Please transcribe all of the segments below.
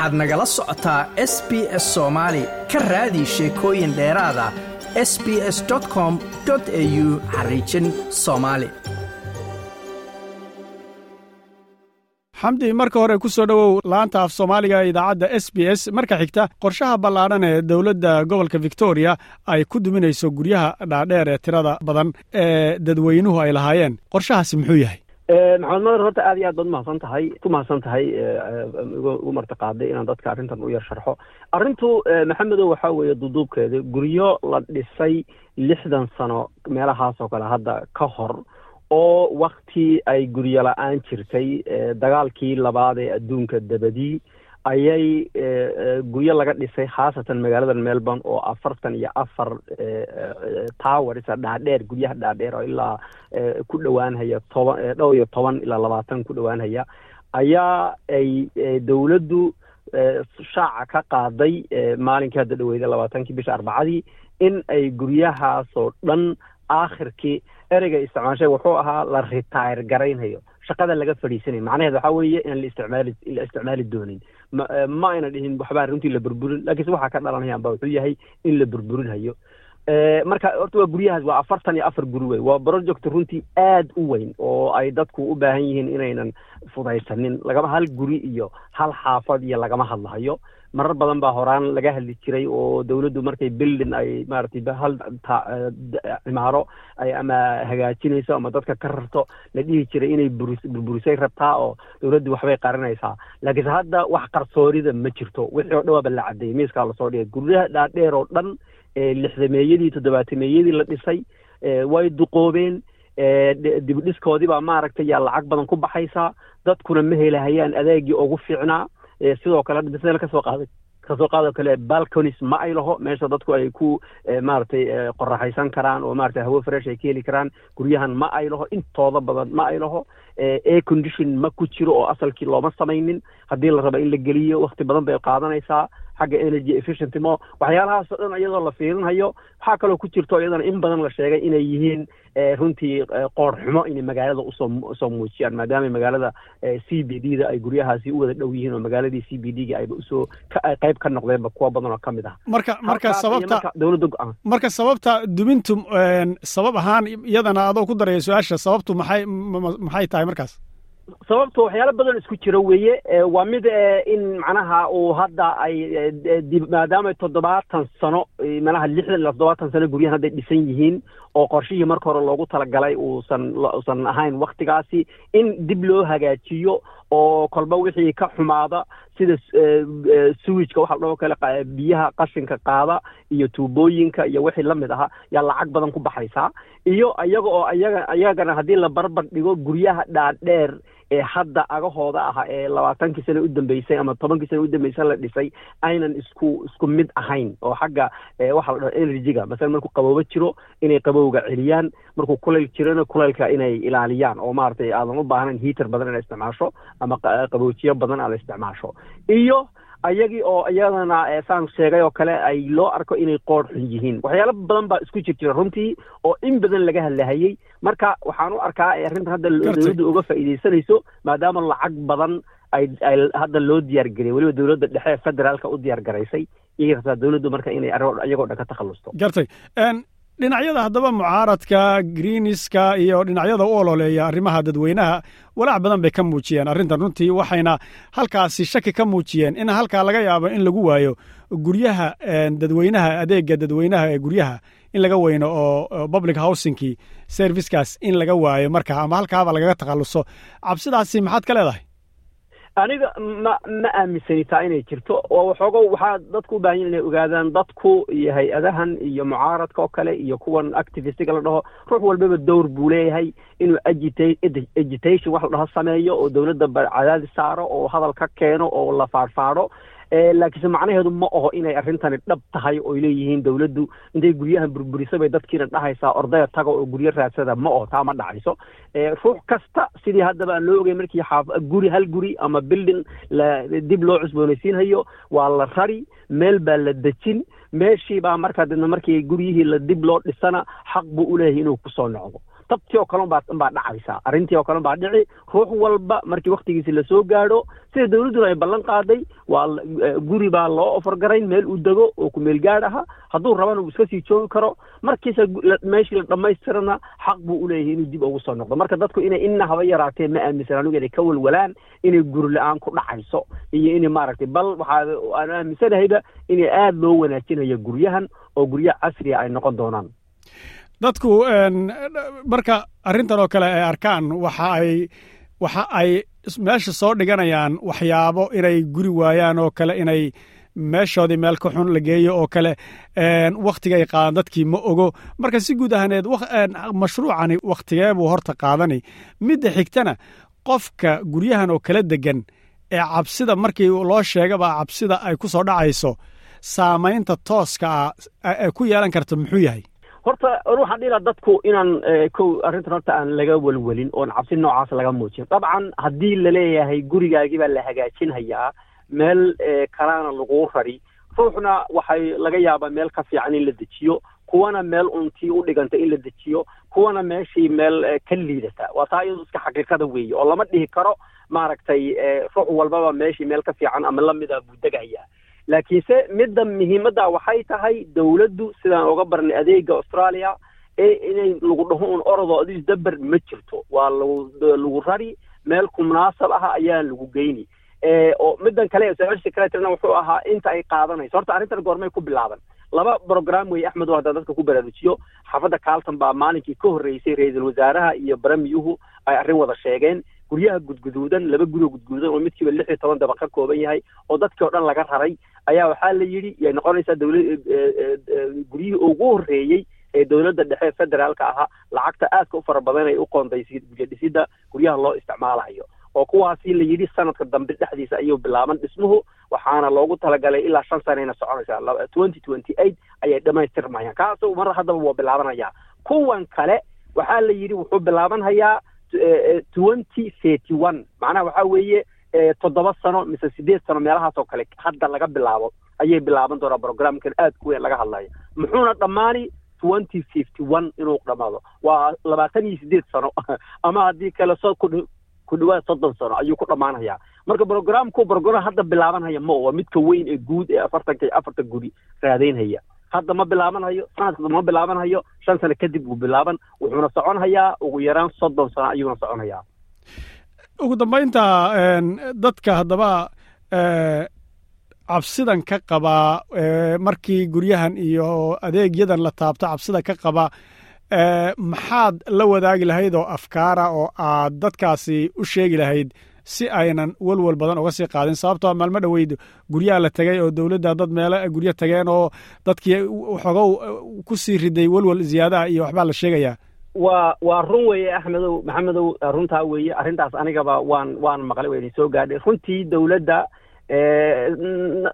waxaad nagala socotaa s b s soomaali ka raadi sheekooyin dheeraada s b s com au xariijin soomaali xamdi marka hore ku soo dhowow laanta af soomaaliga idaacadda s b s. Marka xigta qorshaha ballaadhan ee dowladda gobolka victoria ay ku duminayso guryaha dhaadheer ee tirada badan ee dadweynuhu ay lahaayeen. Qorshahaasi muxuu yahay maxamed madar horta aad iyo aad baad umahadsan tahay ku mahadsan tahay ugu martiqaaday inaan dadka arrintan u yar sharxo. Arrintu maxamedow waxaa weeye duduubkeeda guryo la dhisay lixdan sano meelahaas oo kale hadda ka hor oo wakti ay guryo la'aan jirtay dagaalkii labaad ee adduunka dabadii ayay guryo laga dhisay khaasatan magaalada melbourne oo afartan iyo afar towers dhaadheer guryaha dhaadheer oo ilaa ku dhowaanhaya toban dhowr iyo toban ilaa labaatan ku dhowaanhaya ayaa ay dowladdu shaaca ka qaaday maalinkii hadda dhaweyda labaatankii bisha arbacadii in ay guryahaasoo dhan aakhirkii ereyga isticmaashay wuxuu ahaa la retire garaynhayo shaqada laga fadhiisanayo macnaheed waxaa weeye inaan la isticmaali la isticmaali doonin ma ma ayna dhihin waxbaa runtii la burburin. Laakiinse waxaa ka dhalanayaan ba wuxuu yahay in la burburinhayo marka horta waa guryahaas waa afartan iyo afar guri wey. Waa project runtii aad u weyn oo ay dadku u baahan yihiin inaynan fudaysanin. Lagama hal guri iyo hal xaafad iyo lagama hadlahayo marar badan baa horaan laga hadli jiray oo dawladdu markay building ay maaragtay hal cimaaro ay ama hagaajinayso ama dadka ka rarto la dhihi jiray inay buris burburisay rabtaa oo dawladdu waxbay qarinaysaa laakiinse hadda wax qarsoorida ma jirto. Wixii oo dhan waaba la caddeeyey. Miiskaa la soo dhigay guryaha dhaadheer oo dhan lixdameeyadii toddobaatameeyadii la dhisay way duqoobeen. Dibdhiskoodii baa maaragtay yaa lacag badan ku baxaysaa. Dadkuna ma helahayaan adeegii ugu fiicnaa sidoo kale dhisada ka soo qaaday ka soo qaadoo kale balconis ma ay laho meesha dadku ay ku maaragtay qoraxaysan karaan oo maratay hawo fresh ay ka heli karaan guryahan ma ay laho intooda badan ma ay laho air condition ma ku jiro oo asalkii looma samaynin. Haddii la rabo in la geliyo wakti badan bay qaadanaysaa xagga energy efficient mo waxyaalahaas o dhan iyadoo la fiirinhayo waxaa kaloo ku jirto iyadana in badan la sheegay inay yihiin runtii qoor xumo inay magaalada u soo muujiyaan maadaama magaalada c b d da ay guryahaasi u wada dhow yihiin oo magaaladii c b d ga ayba u soo qayb ka noqdeenba kuwa badan oo ka mid ah. Marka marka sababta dowladda go'aan marka sababta sabab ahaan iyadana adoo ku daraya su'aasha sababtu maxay maxay tahay markaas sababto waxyaalo badan isku jira weeye waa mid in macnaha uu hadda ay maadaama toddobaatan sano manaha lixdan ilaa toddobaatan sano guryahan hadday dhisan yihiin oo qorshihii marka hore loogu talagalay uusan uusan ahayn waktigaasi in dib loo hagaajiyo oo kolba wixii ka xumaada sida suwijka waxa la dhaho kale biyaha qashinka qaada iyo tuubooyinka iyo wixii la mid ahaa yaa lacag badan ku baxaysaa iyo iyaga oo iyaga iyagana haddii la barbar dhigo guryaha dhaadheer ee hadda agahooda ah ee labaatankii sano u dambeysay ama tobankii sano u dambeysay la dhisay aynan isku isku mid ahayn oo xagga waxa la dhaho energyga masalan markuu qaboobo jiro inay qabowga celiyaan markuu kulayl jirona kulaylka inay ilaaliyaan oo maaragtay aadan u baahnayn hiiter badan inay isticmaasho ama qaboojiyo badan aad isticmaasho. Iyo ayagii oo iyadana saan sheegay oo kale ay loo arko inay qoor xun yihiin. Waxyaalo badan baa isku jir jira runtii oo in badan laga hadlahayey marka waxaan u arkaa arrintan hadda dowladda uga faa'iidaysanayso maadaama lacag badan ay ay hadda loo diyaar gariyay weliba dowladda dhexe federaalka u diyaar garaysay. Iyaga dowladdu marka inay iyagoo dhan ka takhalusto gartay dhinacyada haddaba mucaaradka greeniska iyo dhinacyada u ololeeya arrimaha dadweynaha walaac badan bay ka muujiyeen. Arrintan runtii waxayna halkaasi shaki ka muujiyeen in halkaa laga yaabo in lagu waayo guryaha dadweynaha adeega dadweynaha ee guryaha in laga weyno oo public housingkii servicekaas in laga waayo marka ama halkaaba lagaga takhalluso cabsidaasi maxaad ka leedahay aniga ma ma aaminsanitaa inay jirto. Oo waxooga waxaa dadku u baahan inay ogaadaan dadku iyo hay'adahan iyo mucaaradka oo kale iyo kuwan activistiga la dhaho. Ruux walbaba dowr buu leeyahay inuu agitation wax la dhaho sameeyo oo dowladda cadaadis saaro oo hadal ka keeno oo la faadhfaadho laakiinse macnaheedu ma aho inay arrintani dhab tahay oy leeyihiin dowladdu. Intay guryahan burburisa bay dadkiina dhahaysaa ordaya taga oo guryo raadsada ma aho taa ma dhacayso. Ruux kasta sidii haddaba aan loo ogey markii xaaf guri hal guri ama building la dib loo cusboonaysiinhayo waa la rari meel baa la dejin meeshii baa markaa dibna markii guryihii la dib loo dhisana xaq buu u leeyahay inuu ku soo noqdo tabtii oo kale unbaa unbaa dhacaysa. Arrintii oo kale unbaa dhici ruux walba markii waktigiisi la soo gaadho sida dawladduna ay ballan qaaday waa guri baa loo ofargarayn meel uu dego oo ku meel gaadh aha. Hadduu rabana uu iska sii joogi karo markiisa meeshii la dhammaystirana xaq buu uleeyahay inuu dib ugu soo noqdo. Marka dadku inay ina haba yaraatee ma aaminsan anigu inay ka walwalaan inay guri la'aan ku dhacayso. Iyo inay maaragtay bal waxaa aan aaminsanahayba inay aada loo wanaajinayo guryahan oo guryaha casriga ay noqon doonaan dadku marka arrintan oo kale ay arkaan waxa ay waxa ay meesha soo dhiganayaan waxyaabo inay guri waayaan oo kale inay meeshoodii meel ka xun la geeyo oo kale wakhtigay qaadan dadkii ma ogo. Marka si guud ahaaneed mashruucani wakhtigee buu horta qaadani. Midda xigtana qofka guryahan oo kala degan ee cabsida markii loo sheegaba cabsida ay ku soo dhacayso saamaynta tooska ah ee ku yeelan karta muxuu yahay horta waxaan dhihi dadku inaan kow arrintan horta aan laga welwelin oon cabsi noocaas laga muujin dabcan haddii la leeyahay gurigaagii baa la hagaajinhayaa meel kalaana laguu rari ruuxna waxay laga yaabaa meel ka fiican in la dejiyo kuwana meel untii u dhiganta in la dejiyo kuwana meeshii meel ka liidata. Waa taa iyadu iska xaqiiqada weeye oo lama dhihi karo maaragtay ruux walbaba meeshii meel ka fiican ama lamida buu degayaa laakiinse midda muhiimadda waxay tahay dawladdu sidaan oga barnay adeega australia ee inay lagu dhaho un orodoo adis daber ma jirto. Waa lagu lagu rari meel ku munaasab ah ayaa lagu geyni. Oo middan kale social secretarina wuxuu ahaa inta ay qaadanayso. Horta arrintan goormay ku bilaaban. Laba program weeye axmed oo hadda dadka ku baraarujiyo. Xaafadda carlton baa maalinkii ka horreysay ra'iisul wasaaraha iyo baramiyuhu ay arrin wada sheegeen guryaha gudguduudan laba guri oo gudguudan oo midkiiba lix iyo toban dabaq ka kooban yahay oo dadkii oo dhan laga raray ayaa waxaa la yidhi yay noqonaysaa dawla guryihii ugu horreeyey ee dowladda dhexe federaalka ahaa. Lacagta aadka u fara badan ay u qoondaysay guryo dhisidda guryaha loo isticmaalayo. Oo kuwaasi la yidhi sanadka dambe dhexdiisa ayuu bilaaban dhismuhu waxaana loogu talagalay ilaa shan sanayna soconaysaa. Twenty twenty eight ayay dhammaystirmayaan kaasu mar haddaba waa bilaabanayaa kuwan kale waxaa la yidhi wuxuu bilaabanhayaa twenty thirty one macnaha waxaa weeye toddoba sano mise sideed sano meelahaas oo kale hadda laga bilaabo ayay bilaaban doonaa programkan aad ku weyn laga hadlayo muxuuna dhammaani twenty fifty one inuu dhammaado. Waa labaatan iyo sideed sano. Ama haddii kale so ku dhawaad soddon sano ayuu ku dhammaanayaa. Marka programku program hadda bilaabanhaya ma waa midka weyn ee guud ee afartanka iyo afartan guri raadaynhaya hadda ma bilaabanhayo sanadka ma bilaabanhayo shan sano kadib wuu bilaaban wuxuuna soconhayaa ugu yaraan soddon sano ayuuna soconhayaa. Ugu dambaynta dadka haddaba cabsidan ka qabaa markii guryahan iyo adeegyadan la taabto cabsida ka qaba maxaad la wadaagi lahayd oo afkaara oo aad dadkaasi u sheegi lahayd si aynan welwel badan uga sii qaadin. Sababtoo maalmo dhoweyd guryaha la tegay oo dowladda dad meelo guryo tageen oo dadkii waxoogow ku sii riday welwel ziyaadaha iyo waxbaa la sheegayaa. Waa waa run weeye axmedow maxamedow runtaa weeye. Arrintaas anigaba waan waan maqlay wayna soo gaadhay. Runtii dowladda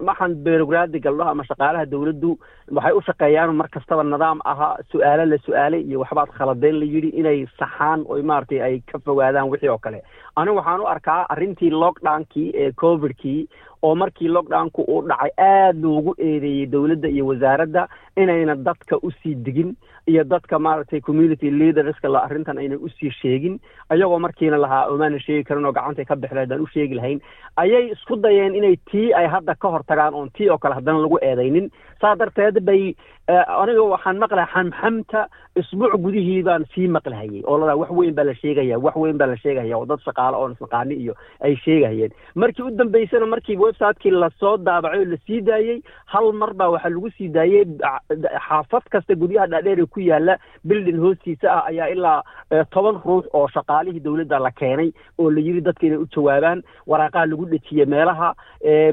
waxaan berogradi galdho ama shaqaalaha dawladdu waxay u shaqeeyaan mar kastaba nidaam aha su'aalo la su'aalay iyo waxbaad khaladeen la yidhi inay saxaan oo maaragtay ay ka fogaadaan wixii oo kale. Anigu waxaan u arkaa arrintii lockdownkii ee covidkii oo markii lockdownku uu dhacay aad loogu eedeeyey dowladda iyo wasaaradda inayna dadka u sii digin iyo dadka maaragtay community leaderska la arrintan ayna u sii sheegin. Ayagoo markiina lahaa omaana sheegi karin oo gacantay ka bixla haddaan u sheegi lahayn. Ayay isku dayeen inay tii ay hadda ka hor tagaan oon tii oo kale haddana lagu eedaynin. Saa darteed bay aniga waxaan maqlahay xamxamta isbuuc gudihii baan sii maqlahayey oo ladaa wax weyn baa la sheegaya wax weyn baa la sheegaya oo dad shaqaale oon isnaqaani iyo ay sheegahayeen markii u dambeysana markii websiteki la soo daabacay oo la sii daayey hal mar baa waxaa lagu sii daayey xaafad kasta guryaha dhaadheer ee ku yaalla bildin hoostiisa ah ayaa ilaa toban ruux oo shaqaalihii dowladda la keenay oo la yidhi dadka inay u jawaabaan. Waraaqaha lagu dhejiyey meelaha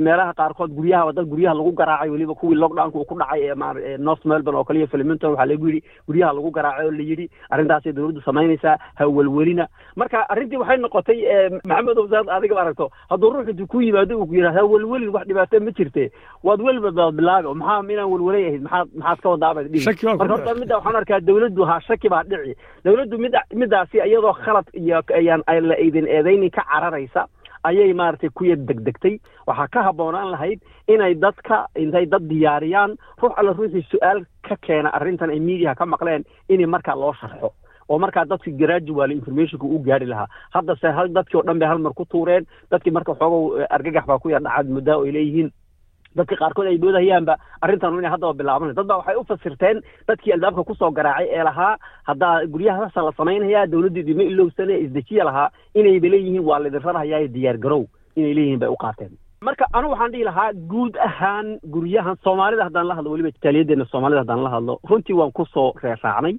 meelaha qaarkood guryaha dad guryaha lagu garaacay weliba kuwii lockdownka uu ku dhacay ee north melbourne oo kaliya filiminton waxaa lagu yidhi guryaha lagu garaacay oo la yidhi arrintaasay dowladdu samaynaysaa ha welwelina marka arrintii waxay noqotay maxamed owsaad adiga aragto hadduu ruux intuu ku yimaado uu ku ha welwelin wax dhibaato ma jirte waad welba baad bilaabi oo maxaa inaan welwelay ahayd? Maxaad maxaad ka wadaabad dhihi. Marka horta midda waxaan arkaa dowladdu ha shaki baa dhici. Dowladdu mid middaasi iyadoo khalad iyo ayaan la idin eedaynin ka cararaysa ayay maaragtay ku yar degdegtay. Waxaa ka habboonaan lahayd inay dadka intay dad diyaariyaan. Ruux alla ruuxii su'aal ka keena arrintan ay miidiyaha ka maqleen inay markaa loo sharxo. Oo markaa dadki gradual informationka u gaari lahaa. Haddase hal dadkii oo dhan bay hal mar ku tuureen. Dadkii marka xoogow argagax baa ku yar dhacad muddaa ay leeyihiin dadka qaarkood ay moodahayaanba arrintan inay haddaba bilaabanay dad baa waxay u fasirteen dadkii albaabka ku soo garaacay ee lahaa haddaa guryahaasa la samaynayaa dawladda idima ilowsane isdejiya lahaa inayba leeyihiin waa laydin rarhayaa diyaar garow inay leeyihiin bay u qaateen. Marka anu waxaan dhihi lahaa guud ahaan guryahan soomaalida haddaan la hadlo weliba jaaliyaddeena soomaalida haddaan la hadlo runtii waan ku soo reeraacnay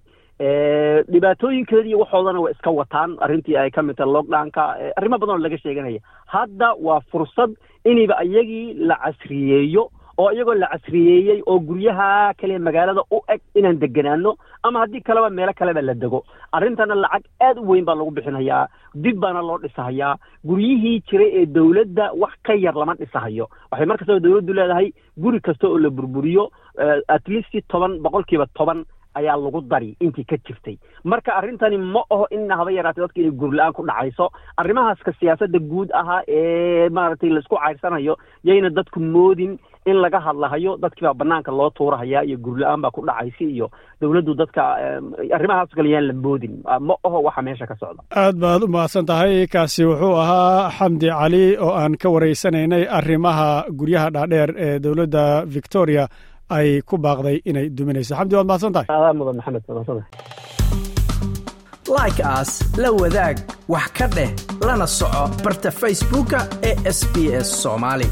dhibaatooyinkeediiyo waxoodana way iska wataan arrintii ay ka mid tahay lockdownka arrimo badan oo laga sheeganaya. Hadda waa fursad inayba iyagii la casriyeeyo oo iyagoo la casriyeeyey oo guryaha kale magaalada u eg inaan deganaano ama haddii kaleba meelo kaleba la dego. Arrintana lacag aad u weyn baa lagu bixinayaa dib baana loo dhisahayaa. Guryihii jiray ee dawladda wax ka yar lama dhisahayo. Waxay mar kastaba dawladdu leedahay guri kasta oo la burburiyo at least toban boqolkiiba toban ayaa lagu dari intii ka jirtay. Marka arrintani ma aho ina haba yaraatay dadka inay gurla-aan ku dhacayso. Arrimahaaska siyaasadda guud ahaa ee maaragtay la isku cayrsanayo yayna dadku moodin in laga hadlahayo dadkii baa banaanka loo tuurahaya iyo gurla-aan baa ku dhacaysa iyo dawladdu dadka arrimahaas kale la moodin. Ma aho waxa meesha ka socda. Aad baad u mahadsan tahay kaasi wuxuu ahaa xamdi cali oo aan ka waraysanaynay arrimaha guryaha dhaadheer ee dowladda victoria ay ku baaqday inay duminayso. Xamdi waad mahadsan tahay? Aadaa mudan maxamed. Mahadsan like aas la wadaag wax ka dheh lana soco barta facebooka ee sb s soomaali